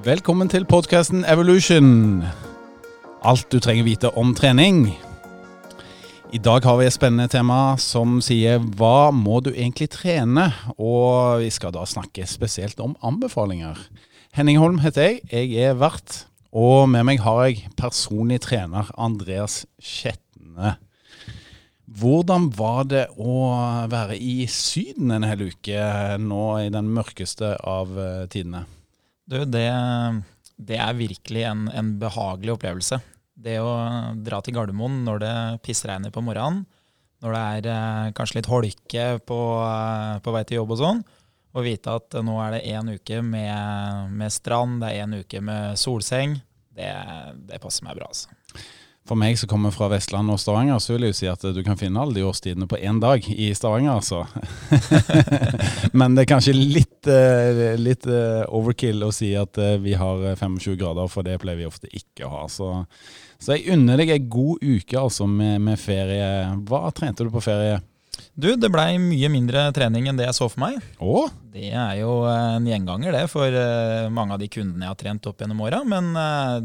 Velkommen til podkasten Evolution. Alt du trenger vite om trening. I dag har vi et spennende tema som sier hva må du egentlig trene? Og vi skal da snakke spesielt om anbefalinger. Henning Holm heter jeg. Jeg er vert. Og med meg har jeg personlig trener Andreas Skjetne. Hvordan var det å være i Syden en hel uke nå i den mørkeste av eh, tidene? Du, det, det er virkelig en, en, behagelig opplevelse. Det å dra til Gardermoen når det pissregner på morgenen, når det er eh, kanskje litt holke på, eh, på, vei til jobb og sånn, og vite at nå er det én uke med, med, strand, det er én uke med solseng, det, det passer meg bra. altså. For meg som kommer fra Vestland og Stavanger, så vil jeg jo si at du kan finne alle de årstidene på én dag i Stavanger, altså. Men det er kanskje litt, eh, litt, eh, overkill å si at eh, vi har 25 grader, for det pleier vi ofte ikke å ha. Så, så jeg unner deg ei god uke altså med, med, ferie. Hva trente du på ferie? Du, det blei mye mindre trening enn det jeg så for meg. Åh? Det er jo en gjenganger, det, for mange av de kundene jeg har trent opp gjennom åra. Men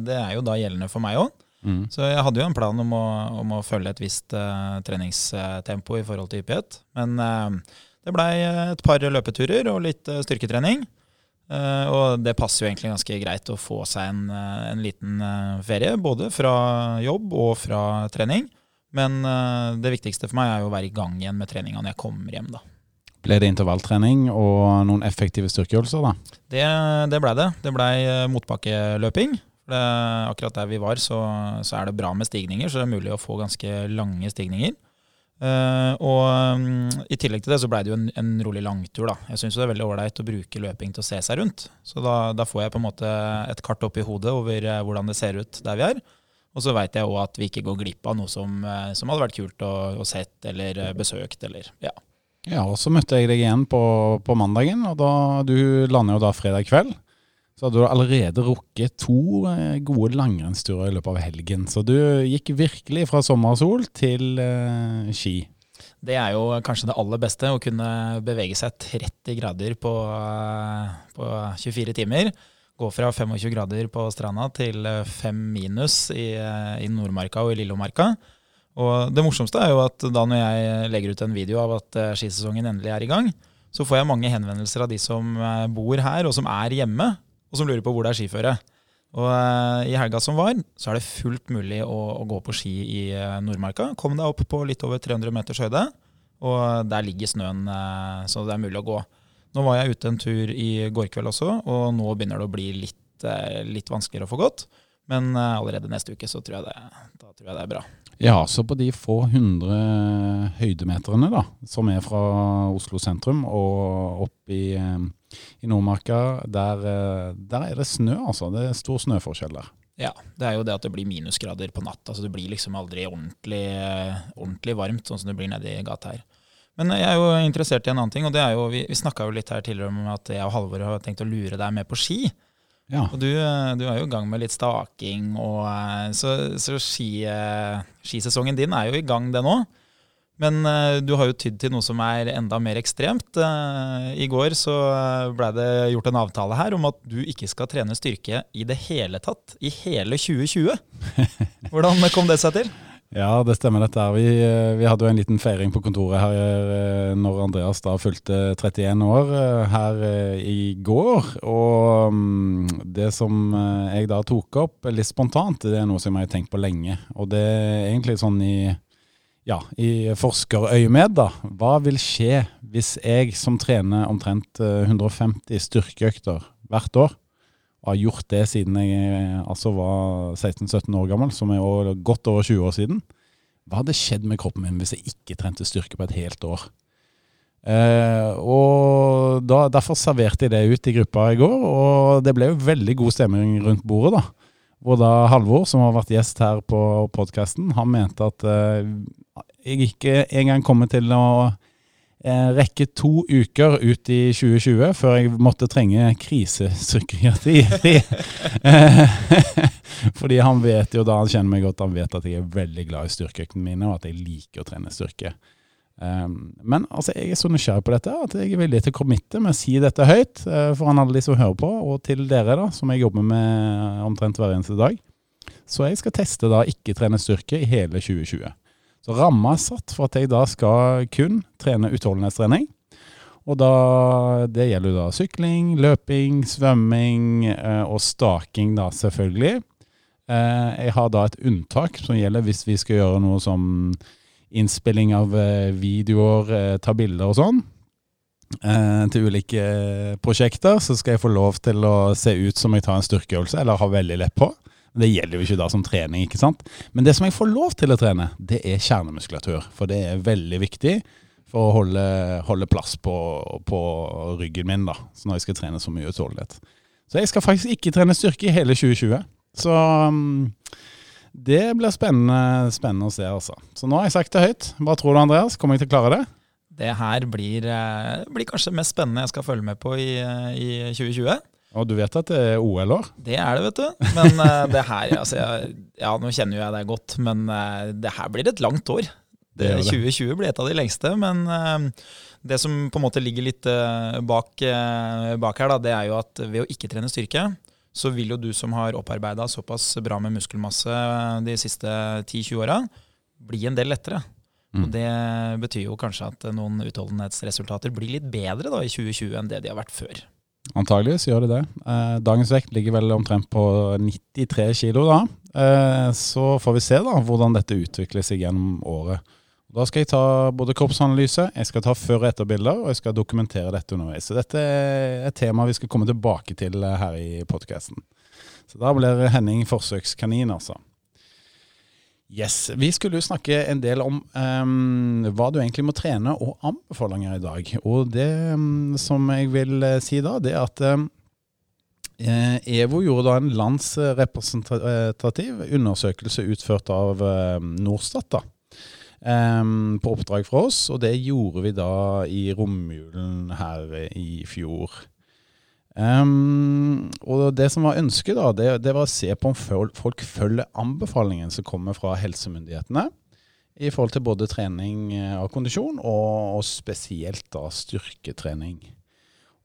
det er jo da gjeldende for meg òg. Mm. Så jeg hadde jo en plan om å, om å følge et visst uh, treningstempo i forhold til hyppighet. Men uh, det blei et par løpeturer og litt uh, styrketrening. og det passer jo egentlig ganske greit å få seg en, en liten ferie, både fra jobb og fra trening. Men det viktigste for meg er jo å være i gang igjen med treninga når jeg kommer hjem. da. Ble det intervalltrening og noen effektive styrkeøvelser? da? Det, det blei det. Det blei motbakkeløping. Det, akkurat der vi var, så, så, er det bra med stigninger, så det er mulig å få ganske lange stigninger. Uh, og um, I tillegg til det så blei det jo en, en, rolig langtur. da. Jeg syns det er veldig ålreit å bruke løping til å se seg rundt. Så da, da får jeg på en måte et kart opp i hodet over uh, hvordan det ser ut der vi er. Og så veit jeg òg at vi ikke går glipp av noe som, uh, som hadde vært kult å, å sett eller besøkt. eller ja. Ja, og Så møtte jeg deg igjen på, på mandagen, og da, du lander jo da fredag kveld så hadde du allerede rukket to eh, gode langrennsturer i løpet av helgen. Så du gikk virkelig fra sommersol til uh, ski. Det er jo kanskje det aller beste, å kunne bevege seg 30 grader på, uh, på 24 timer. Gå fra 25 grader på stranda til 5 minus i, i Nordmarka og i Lillomarka. Og det morsomste er jo at da når jeg legger ut en video av at skisesongen endelig er i gang, så får jeg mange henvendelser av de som bor her og som er hjemme, og som lurer på hvor det er skiføre. Og uh, I helga som var, så er det fullt mulig å, å gå på ski i uh, Nordmarka. Kom deg opp på litt over 300 meters høyde, og der ligger snøen, uh, så det er mulig å gå. Nå var jeg ute en tur i går kveld også, og nå begynner det å bli litt, litt vanskeligere å få gått. Men allerede neste uke så tror jeg det, tror jeg det er bra. Ja, så på de få hundre høydemeterne da, som er fra Oslo sentrum og opp i i Nordmarka, der, eh, der, er det snø, altså. Det er stor snøforskjell der. Ja, det er jo det at det blir minusgrader på natt. Altså det blir liksom aldri ordentlig, ordentlig varmt, sånn som det blir nedi gata her. Men jeg er jo interessert i en annen ting, og det er jo, vi, vi snakka jo litt her tidligere om at jeg og Halvor har tenkt å lure deg med på ski. Ja. Og du, du, er jo i gang med litt staking, og eh, så, så ski, eh, skisesongen din er jo i gang, det nå. Men uh, du har jo tydd til noe som er enda mer ekstremt. Uh, I går så eh, blei det gjort en avtale her om at du ikke skal trene styrke i det hele tatt i hele 2020. Hvordan kom det seg til? Ja, det stemmer dette. Vi, vi hadde jo en liten feiring på kontoret her når Andreas da fulgte 31 år her i går. Og um, det som jeg da tok opp litt spontant, det er noe som jeg har tenkt på lenge. Og det er egentlig sånn i ja, i forskerøyemed, da. Hva vil skje hvis jeg som trener omtrent 150 eh, styrkeøkter hvert år, og har gjort det siden jeg eh, altså var 16-17 år gammel, som er godt over 20 år siden, hva hadde skjedd med kroppen min hvis jeg ikke trente styrke på et helt år? Eh, og da, Derfor serverte jeg det ut i gruppa i går, og det ble jo veldig god stemning rundt bordet. da. Hvor da Halvor, som har vært gjest her på podkasten, han mente at eh, jeg ikke engang kommer til å eh, rekke to uker ut i 2020 før jeg måtte trenge krisepsykiatri. Fordi han vet jo da, han kjenner meg godt, han vet at jeg er veldig glad i styrkeøktene mine, og at jeg liker å trene styrke. Um, men altså, jeg er så nysgjerrig på dette at jeg er villig til å committe med å si dette høyt uh, foran alle de som hører på, og til dere, da, som jeg jobber med omtrent hver eneste dag. Så jeg skal teste da ikke trene styrke i hele 2020. Så ramma er satt for at jeg da skal kun trene utholdenhetstrening. Og da, det gjelder da sykling, løping, svømming uh, og staking, da selvfølgelig. Jeg har da et unntak som gjelder hvis vi skal gjøre noe som innspilling av eh, videoer, eh, ta bilder og sånn. Eh, til ulike prosjekter så skal jeg få lov til å se ut som jeg tar en styrkeøvelse, eller har veldig lett på. Det gjelder jo ikke da som trening, ikke sant. Men det som jeg får lov til å trene, det er kjernemuskulatur. For det er veldig viktig for å holde, holde plass på, på, ryggen min da, så når jeg skal trene så mye utholdenhet. Så jeg skal faktisk ikke trene styrke i hele 2020. Så um, det blir spennende, spennende, å se, altså. Så nå har jeg sagt det høyt. Hva tror du, Andreas? Kommer jeg til å klare det? Det her blir, eh, blir kanskje det mest spennende jeg skal følge med på i, i 2020. Og du vet at det er OL-år? Det er det, vet du. Men uh, det her altså, Ja, nå kjenner jo jeg deg godt, men det her blir et langt år. Det, det 2020 blir et av de lengste, men det som på en måte ligger litt bak, bak, her, da, det er jo at ved å ikke trene styrke, så vil jo du som har opparbeida såpass bra med muskelmasse de siste 10-20 åra, bli en del lettere. Mm. Og Det betyr jo kanskje at noen utholdenhetsresultater blir litt bedre da i 2020 enn det de har vært før. Antageligvis gjør de det. Eh, dagens vekt ligger vel omtrent på 93 kilo da. Eh, så får vi se da hvordan dette utvikler seg gjennom året. Da skal jeg ta både kroppsanalyse, jeg skal ta før- og etterbilder, og jeg skal dokumentere dette underveis. Så dette er et tema vi skal komme tilbake til eh, her i podkasten. Så da blir Henning forsøkskanin, altså. Yes, Vi skulle jo snakke en del om um, hva du egentlig må trene, og anbefalinger i dag. Og det um, som jeg vil uh, si da, det er at um, EVO gjorde da en landsrepresentativ undersøkelse utført av Norstat. da um, på oppdrag fra oss, og det gjorde vi da i romjulen her i fjor. Um, og det som var ønsket, da, det, det, var å se på om folk følger anbefalingen som kommer fra helsemyndighetene i forhold til både trening av kondisjon og, og spesielt da styrketrening.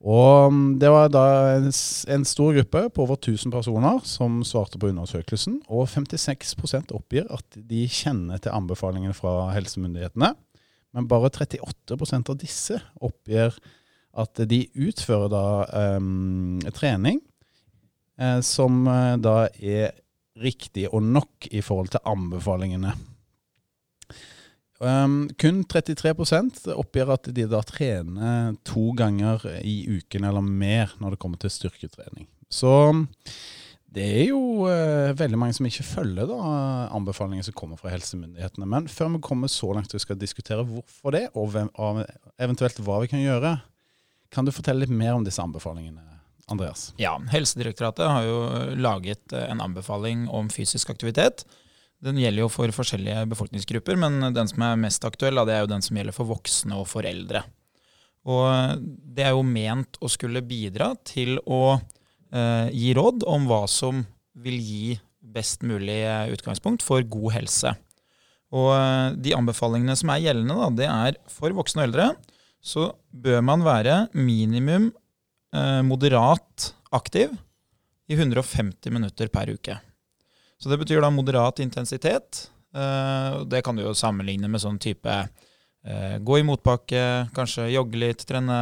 Og mm, Det var da en, en, stor gruppe på over 1000 personer som svarte på undersøkelsen. Og 56% oppgir at de kjenner til anbefalingene fra helsemyndighetene. Men bare 38% av disse oppgir at de utfører da um, trening eh, som eh, da er riktig og nok i forhold til anbefalingene. Um, kun 33% oppgir at de da trener to ganger i uken eller mer når det kommer til styrketrening. Så det er jo uh, veldig mange som ikke følger da, anbefalingene som kommer fra helsemyndighetene. Men før vi kommer så langt vi skal diskutere hvorfor det, og hvem, eventuelt hva vi kan gjøre, kan du fortelle litt mer om disse anbefalingene? Andreas? Ja, Helsedirektoratet har jo laget en anbefaling om fysisk aktivitet den gjelder jo for forskjellige befolkningsgrupper, men den som er mest aktuell, det er jo den som gjelder for voksne og foreldre. Og det er jo ment å skulle bidra til å eh, gi råd om hva som vil gi best mulig eh, utgangspunkt for god helse. Og eh, de anbefalingene som er gjeldende, da, det er for voksne og eldre, så bør man være minimum eh, moderat aktiv i 150 minutter per uke. Så det betyr da moderat intensitet. Eh, det kan du jo sammenligne med sånn type eh, gå i motbakke, kanskje jogge litt, trene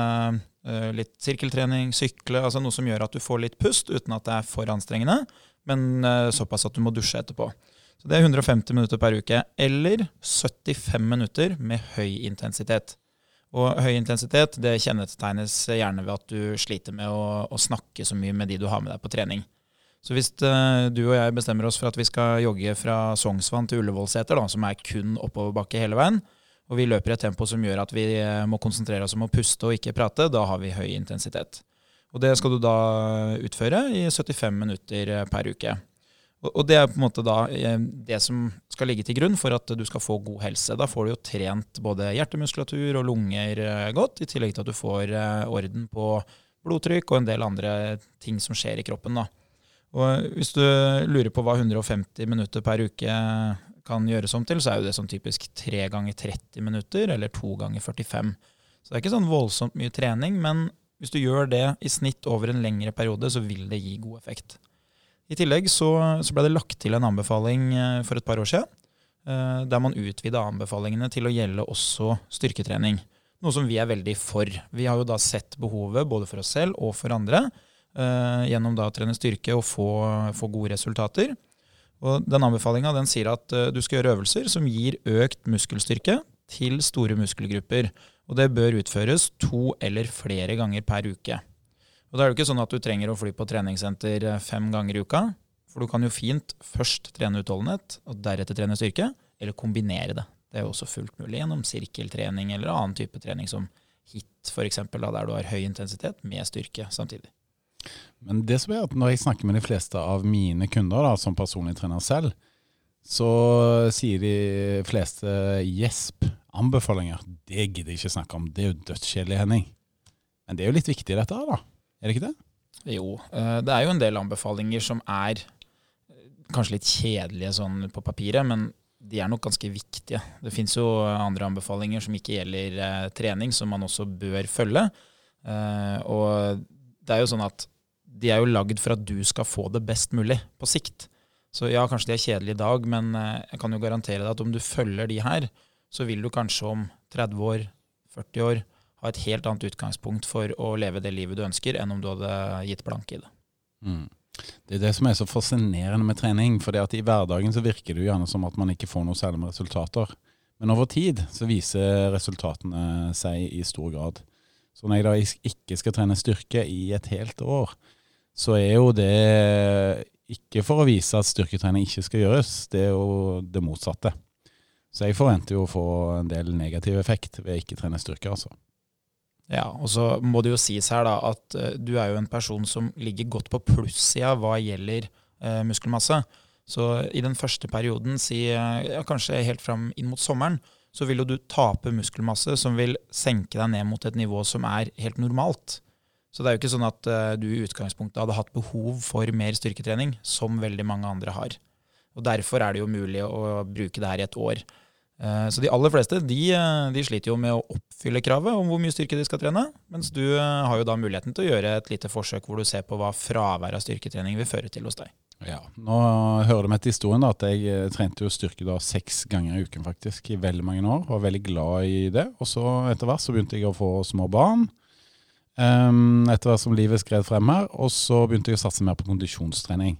eh, litt sirkeltrening, sykle. Altså noe som gjør at du får litt pust uten at det er for anstrengende, men såpass at du må dusje etterpå. Så Det er 150 minutter per uke. Eller 75 minutter med høy intensitet. Og høy intensitet det kjennetegnes gjerne ved at du sliter med å, å snakke så mye med de du har med deg på trening. Så hvis uh, du og jeg bestemmer oss for at vi skal jogge fra Sognsvann til Ullevålseter, som er kun oppoverbakke hele veien, og vi løper i et tempo som gjør at vi uh, må konsentrere oss om å puste og ikke prate, da har vi høy intensitet. Og det skal du da utføre i 75 minutter uh, per uke. Og det er på en måte da det som skal ligge til grunn for at du skal få god helse. Da får du jo trent både hjertemuskulatur og lunger godt, i tillegg til at du får orden på blodtrykk og en del andre ting som skjer i kroppen. da. Og hvis du lurer på hva 150 minutter per uke kan gjøres om til, så er jo det sånn typisk 3 ganger 30 minutter eller 2 ganger 45. Så det er ikke sånn voldsomt mye trening, men hvis du gjør det i snitt over en lengre periode, så vil det gi god effekt. I tillegg så, så ble det lagt til en anbefaling eh, for et par år siden, eh, der man utvida anbefalingene til å gjelde også styrketrening. Noe som vi er veldig for. Vi har jo da sett behovet både for oss selv og for andre eh, gjennom da å trene styrke og få, få gode resultater. Og den Anbefalinga sier at uh, du skal gjøre øvelser som gir økt muskelstyrke til store muskelgrupper. Og det bør utføres to eller flere ganger per uke. Og Da er det ikke sånn at du trenger å fly på treningssenter eh, fem ganger i uka. For du kan jo fint først trene utholdenhet, og deretter trene styrke. Eller kombinere det. Det er jo også fullt mulig gjennom sirkeltrening eller annen type trening som hit, f.eks., der du har høy intensitet med styrke samtidig. Men det som er at når jeg snakker med de fleste av mine kunder da, som personlig trener selv, så sier de fleste gjesp, anbefalinger. Det gidder jeg ikke snakke om, det er jo dødskjedelig, Henning. Men det er jo litt viktig dette her, da. Er det ikke det? Jo, eh, det er jo en del anbefalinger som er eh, kanskje litt kjedelige sånn på papiret, men de er nok ganske viktige. Det fins jo andre anbefalinger som ikke gjelder eh, trening, som man også bør følge. og det er jo sånn at de er jo lagd for at du skal få det best mulig på sikt. Så ja, kanskje de er kjedelige i dag, men eh, jeg kan jo garantere deg at om du følger de her, så vil du kanskje om 30 år, 40 år, ha et helt annet utgangspunkt for å leve det livet du ønsker, enn om du hadde gitt blanke i det. Mm. Det er det som er så fascinerende med trening. for I hverdagen så virker det jo gjerne som at man ikke får noe særlig med resultater. Men over tid så viser resultatene seg i stor grad. Så når jeg da ikke skal trene styrke i et helt år, så er jo det ikke for å vise at styrketrening ikke skal gjøres, det er jo det motsatte. Så jeg forventer jo å få en del negativ effekt ved ikke trene styrke, altså. Ja, og så må det jo sies her da at uh, du er jo en person som ligger godt på plussida hva gjelder eh, muskelmasse. Så i den første perioden, si uh, ja, kanskje helt fram inn mot sommeren, så vil jo du tape muskelmasse som vil senke deg ned mot et nivå som er helt normalt. Så det er jo ikke sånn at uh, du i utgangspunktet hadde hatt behov for mer styrketrening, som veldig mange andre har. Og Derfor er det jo mulig å bruke det her i et år. Uh, så de aller fleste de, uh, de, sliter jo med å oppfylle kravet om hvor mye styrke de skal trene, mens du har jo da muligheten til å gjøre et lite forsøk hvor du ser på hva fravær av styrketrening vil føre til hos deg. Ja, Nå hører du med til historien da, at jeg eh, trente jo styrke da seks ganger i uken faktisk, i veldig mange år. Var veldig glad i det. Og så etter hvert så begynte jeg å få små barn. Etter hvert som livet skred frem her. Og så begynte jeg å satse mer på kondisjonstrening.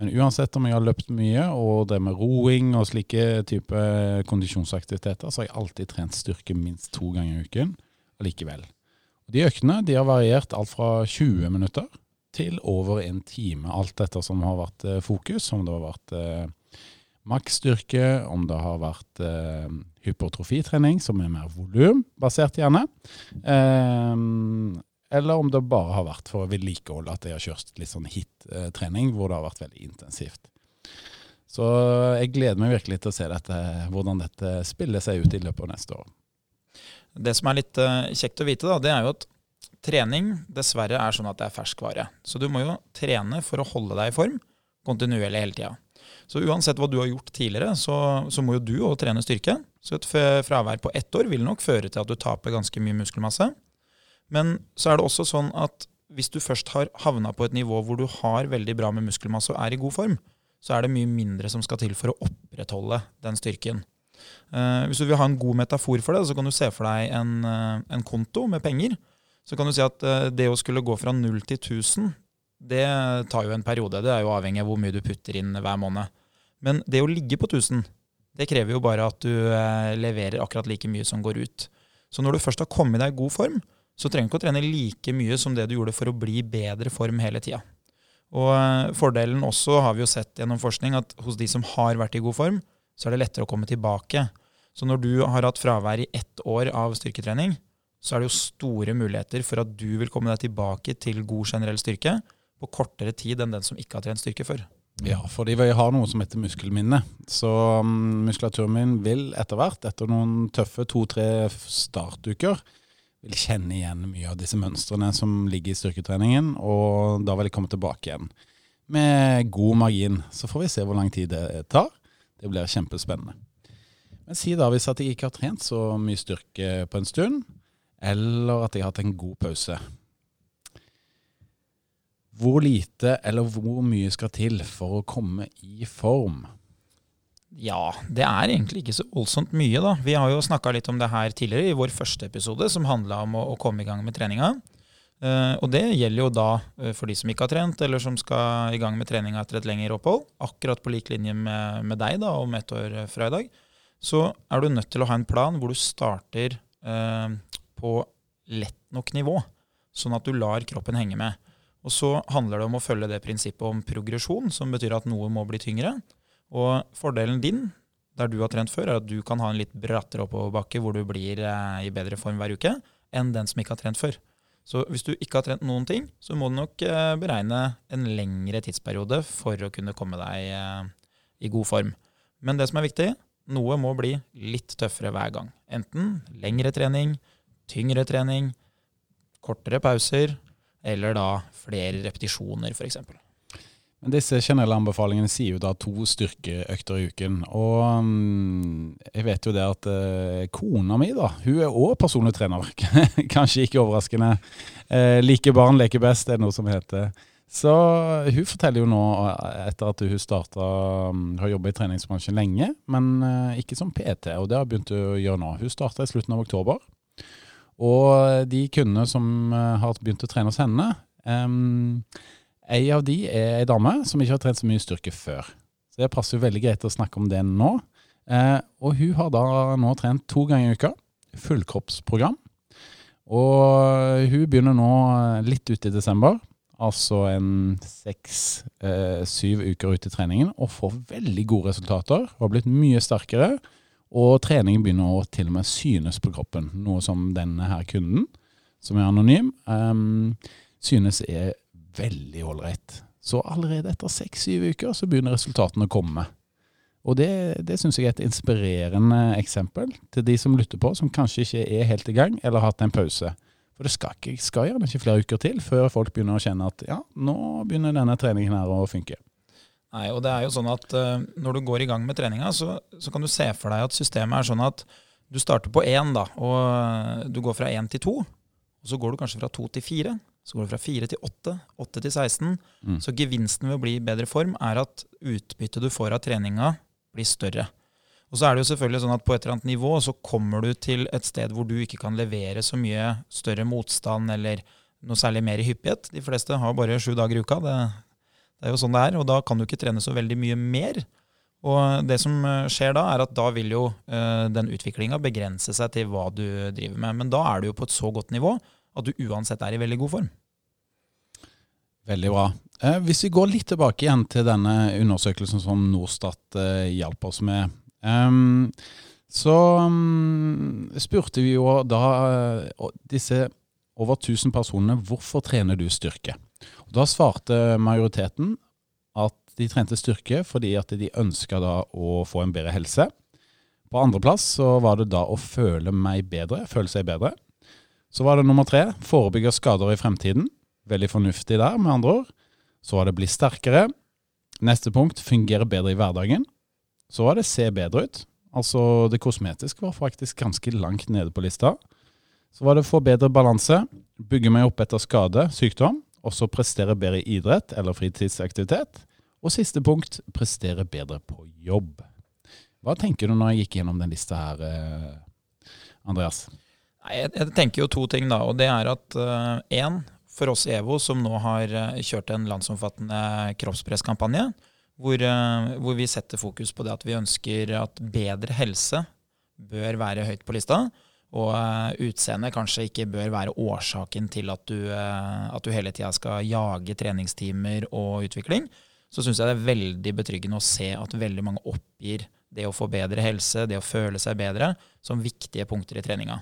Men uansett om jeg har løpt mye og drevet med roing og slike type kondisjonsaktiviteter, så har jeg alltid trent styrke minst to ganger i uken allikevel. De øktene de har variert alt fra 20 minutter til over en time. Alt etter som har vært eh, fokus, om det har vært eh, maksstyrke, om det har vært eh, hypertrofitrening, som er mer volumbasert gjerne. Eh, eller om det bare har vært for å vedlikeholde at jeg har kjørt litt sånn hit-trening, hvor det har vært veldig intensivt. Så jeg gleder meg virkelig til å se dette, hvordan dette spiller seg ut i løpet av neste år. Det som er litt uh, kjekt å vite, da, det er jo at trening dessverre er sånn at det er ferskvare. Så du må jo trene for å holde deg i form kontinuerlig hele tida. Så uansett hva du har gjort tidligere, så, så må jo du òg trene styrke. Så et fravær på ett år vil nok føre til at du taper ganske mye muskelmasse. Men så er det også sånn at hvis du først har havna på et nivå hvor du har veldig bra med muskelmasse og er i god form, så er det mye mindre som skal til for å opprettholde den styrken. Uh, hvis du vil ha en god metafor for det, så kan du se for deg en, uh, en konto med penger så kan du si at uh, det å skulle gå fra 0 til 1000, det tar jo en periode. Det er jo avhengig av hvor mye du putter inn hver måned. Men det å ligge på 1000, det krever jo bare at du leverer akkurat like mye som går ut. Så når du først har kommet deg i god form, så trenger du ikke å trene like mye som det du gjorde for å bli i bedre form hele tida. Og eh, fordelen også har vi jo sett gjennom forskning at hos de som har vært i god form, så er det lettere å komme tilbake. Så når du har hatt fravær i ett år av styrketrening, så er det jo store muligheter for at du vil komme deg tilbake til god generell styrke på kortere tid enn den som ikke har trent styrke før. Ja, fordi vi har noe som heter muskelminne. Så um, muskulaturen min vil etter hvert, etter noen tøffe to-tre startuker, vil kjenne igjen mye av disse mønstrene som ligger i styrketreningen, og da vil jeg komme tilbake igjen med god margin. Så får vi se hvor lang tid det tar. Det blir kjempespennende. Men si da hvis at jeg ikke har trent så mye styrke på en stund, eller at jeg har hatt en god pause. Hvor lite eller hvor mye skal til for å komme i form? Ja, det er egentlig ikke så voldsomt mye, da. Vi har jo snakka litt om det her tidligere i vår første episode, som handla om å, å, komme i gang med treninga. Uh, og det gjelder jo da uh, for de som ikke har trent, eller som skal i gang med treninga etter et lengre opphold. Akkurat på lik linje med, med, deg da, om ett år fra i dag. Så er du nødt til å ha en plan hvor du starter uh, på lett nok nivå, sånn at du lar kroppen henge med. Og så handler det om å følge det prinsippet om progresjon, som betyr at noe må bli tyngre. Og fordelen din, der du har trent før, er at du kan ha en litt brattere oppoverbakke hvor du blir eh, i bedre form hver uke, enn den som ikke har trent før. Så hvis du ikke har trent noen ting, så må du nok eh, beregne en lengre tidsperiode for å kunne komme deg eh, i god form. Men det som er viktig, noe må bli litt tøffere hver gang. Enten lengre trening, tyngre trening, kortere pauser, eller da flere repetisjoner, f.eks. Men Disse generelle anbefalingene sier jo da to styrkeøkter i uken. Og um, jeg vet jo det at uh, kona mi da, hun er òg personlig trener. Kanskje ikke overraskende. Uh, like barn leker best, er det noe som heter. Så hun forteller jo nå, etter at hun starta um, Har jobba i treningsbransjen lenge, men ikke som PT, og det har hun begynt å gjøre nå. Hun starta i slutten av oktober. Og de kundene som eh, har begynt å trene hos henne um, Ei av de er ei dame som ikke har trent så mye styrke før. Så det passer jo veldig greit å snakke om det nå. Eh, og hun har da nå trent to ganger i uka. Fullkroppsprogram. Og hun begynner nå litt ute i desember, altså en seks-syv eh, uker ute i treningen, og får veldig gode resultater. Hun har blitt mye sterkere og treningen begynner å til og med synes på kroppen, noe som denne her kunden, som er anonym, eh, synes er veldig ålreit. Så allerede etter seks-syv uker så begynner resultatene å komme. Og det, det syns jeg er et inspirerende eksempel til de som lytter på, som kanskje ikke er helt i gang, eller har hatt en pause. For det skal, ikke, skal gjerne ikke flere uker til før folk begynner å kjenne at ja, nå begynner denne treningen her å funke. Nei, og det er jo sånn at uh, Når du går i gang med treninga, så, så, kan du se for deg at systemet er sånn at du starter på én, da, og du går fra én til to. Og så går du kanskje fra to til fire. Så går du fra 4 til åtte, åtte til 16. Mm. Så gevinsten ved å bli i bedre form er at utbyttet du får av treninga, blir større. Og så er det jo selvfølgelig sånn at på et eller annet nivå så kommer du til et sted hvor du ikke kan levere så mye større motstand eller noe særlig mer i hyppighet. De fleste har bare sju dager i uka. Det det er jo sånn det er, og da kan du ikke trene så veldig mye mer. Og det som eh, skjer da, er at da vil jo uh, den utviklinga begrense seg til hva du driver med. Men da er du jo på et så godt nivå at du uansett er i veldig god form. Veldig bra. Eh, hvis vi går litt tilbake igjen til denne undersøkelsen som Norstat eh, hjalp oss med. Um, så um, spurte vi jo da uh, disse over 1000 personene hvorfor trener du styrke. Og da svarte majoriteten at de trente styrke fordi at de ønska da å få en bedre helse. På andreplass så var det da å føle meg bedre, føle seg bedre. Så var det nummer tre forebygge skader i fremtiden. Veldig fornuftig der, med andre ord. Så var det bli sterkere. Neste punkt fungere bedre i hverdagen. Så var det se bedre ut. Altså det kosmetiske var faktisk ganske langt nede på lista. Så var det få bedre balanse, bygge meg opp etter skade, sykdom, også prestere bedre i idrett eller fritidsaktivitet. Og siste punkt, prestere bedre på jobb. Hva tenker du når jeg gikk gjennom den lista her, eh, Andreas? Jeg, jeg, tenker jo to ting, da. Og det er at én, uh, for oss i EVO som nå har uh, kjørt en landsomfattende kroppspresskampanje, hvor, uh, hvor, vi setter fokus på det at vi ønsker at bedre helse bør være høyt på lista og uh, utseendet kanskje ikke bør være årsaken til at du, uh, at du hele tida skal jage treningstimer og utvikling, så syns jeg det er veldig betryggende å se at veldig mange oppgir det å få bedre helse, det å føle seg bedre, som viktige punkter i treninga.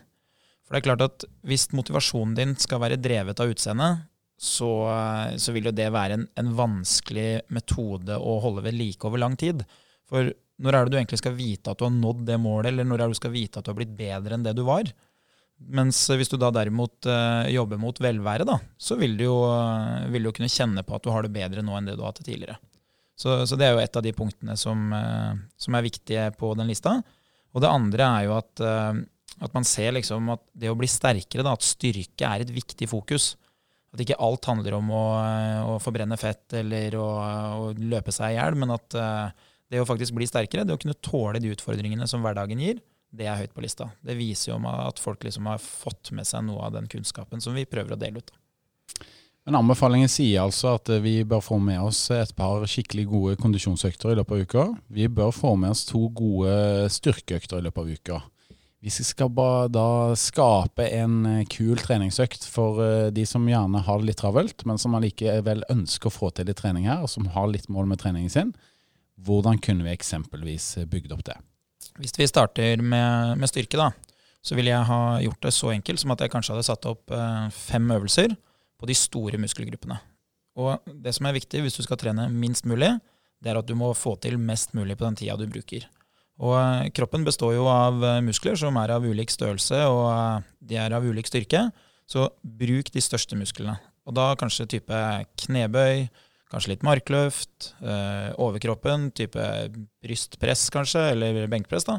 For det er klart at hvis motivasjonen din skal være drevet av utseendet, så, uh, så, vil jo det være en, en vanskelig metode å holde ved like over lang tid. For når er det du egentlig skal vite at du har nådd det målet, eller når er det du skal vite at du har blitt bedre enn det du var? Mens hvis du da derimot uh, jobber mot velvære, da, så vil du, jo, vil du jo kunne kjenne på at du har det bedre nå enn det du har hatt tidligere. Så, så, det er jo et av de punktene som, eh, som, er viktige på den lista. Og det andre er jo at, eh, at man ser liksom at det å bli sterkere, da, at styrke er et viktig fokus. At ikke alt handler om å, å forbrenne fett eller å, å løpe seg i hjel, men at det å faktisk bli sterkere, det å kunne tåle de utfordringene som hverdagen gir, det er høyt på lista. Det viser jo at folk liksom har fått med seg noe av den kunnskapen som vi prøver å dele ut. Men Anbefalingen sier altså at vi bør få med oss et par skikkelig gode kondisjonsøkter i løpet av uka. Vi bør få med oss to gode styrkeøkter i løpet av uka. Hvis vi skal da skape en kul treningsøkt for eh, de som gjerne har det litt travelt, men som allikevel ønsker å få til litt trening her, og som har litt mål med treningen sin, hvordan kunne vi eksempelvis bygd opp det? Hvis vi starter med, med styrke, da, så ville jeg ha gjort det så enkelt som at jeg kanskje hadde satt opp eh, fem øvelser på de store muskelgruppene. Og det som er viktig hvis du skal trene minst mulig, det er at du må få til mest mulig på den tida du bruker. Og eh, kroppen består jo av eh, muskler som er av ulik størrelse, og eh, de er av ulik styrke. Så bruk de største musklene. Og da kanskje type knebøy, kanskje litt markløft, overkroppen, type brystpress kanskje, eller benkpress. da,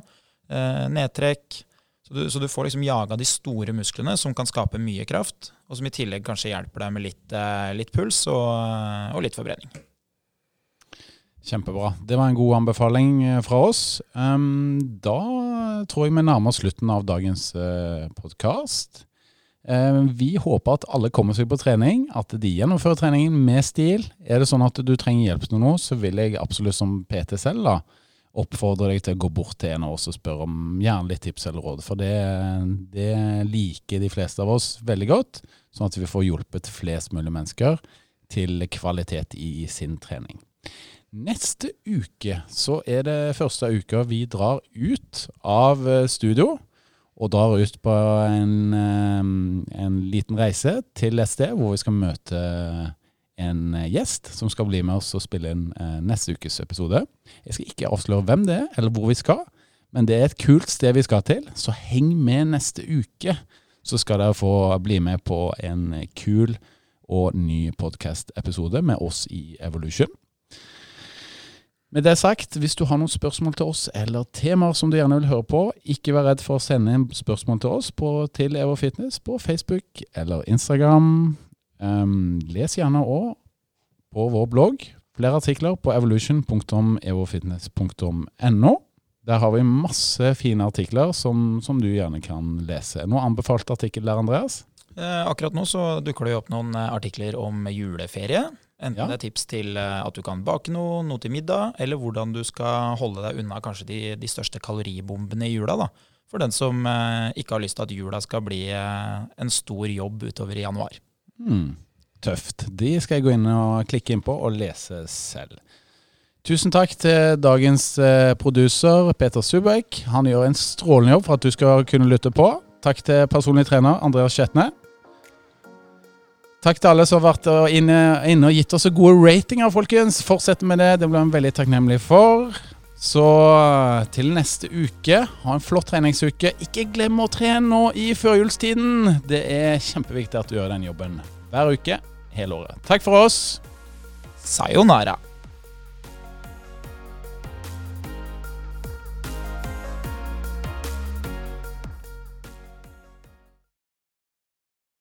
Nedtrekk, så du, så du, får liksom jaga de store musklene som kan skape mye kraft, og som i tillegg kanskje hjelper deg med litt, litt puls og, og, litt forbrenning. Kjempebra. Det var en god anbefaling eh, fra oss. Da tror jeg vi nærmer oss slutten av dagens eh, podkast. Vi håper at alle kommer seg på trening, at de gjennomfører treningen med stil. Er det sånn at du trenger hjelp til noe, så vil jeg absolutt som PT selv da, oppfordre deg til å gå bort til en av oss og spørre om gjerne litt tips eller råd. For det, det, liker de fleste av oss veldig godt, sånn at vi får hjulpet flest mulig mennesker til kvalitet i sin trening. Neste uke så er det første uka vi drar ut av studio. Og drar ut på en, eh, en liten reise til et sted hvor vi skal møte en eh, gjest som skal bli med oss og spille inn eh, neste ukes episode. Jeg skal ikke avsløre hvem det er, eller hvor vi skal, men det er et kult sted vi skal til, så heng med neste uke. Så skal dere få bli med på en kul og ny podkast-episode med oss i Evolution. Med det sagt, hvis du har noen spørsmål til oss eller temaer som du gjerne vil høre på, ikke vær redd for å sende inn spørsmål til oss på, til Evo Fitness på Facebook eller Instagram. Um, les gjerne òg på vår blogg flere artikler på evolution.evofitness.no. Der har vi masse fine artikler som, som, du gjerne kan lese. Noe anbefalt artikkel der, Andreas? Eh, akkurat nå så dukker det opp noen eh, artikler om juleferie. Enten ja. det er tips til eh, at du kan bake noe, noe til middag, eller hvordan du skal holde deg unna kanskje de, de største kaloribombene i jula. da. For den som eh, ikke har lyst til at jula skal bli eh, en stor jobb utover i januar. Mm. tøft. De skal jeg gå inn og klikke inn på og lese selv. Tusen takk til dagens eh, produser Peter Subek. Han gjør en strålende jobb for at du skal kunne lytte på. Takk til personlig trener Andreas Skjetne. Takk til alle som har vært inne, inne og gitt oss gode ratinger, folkens. Fortsett med det. Det blir vi veldig takknemlig for. Så til neste uke, ha en flott treningsuke. Ikke glem å trene nå i førjulstiden. Det er kjempeviktig at du gjør den jobben hver uke hele året. Takk for oss. Sayonara.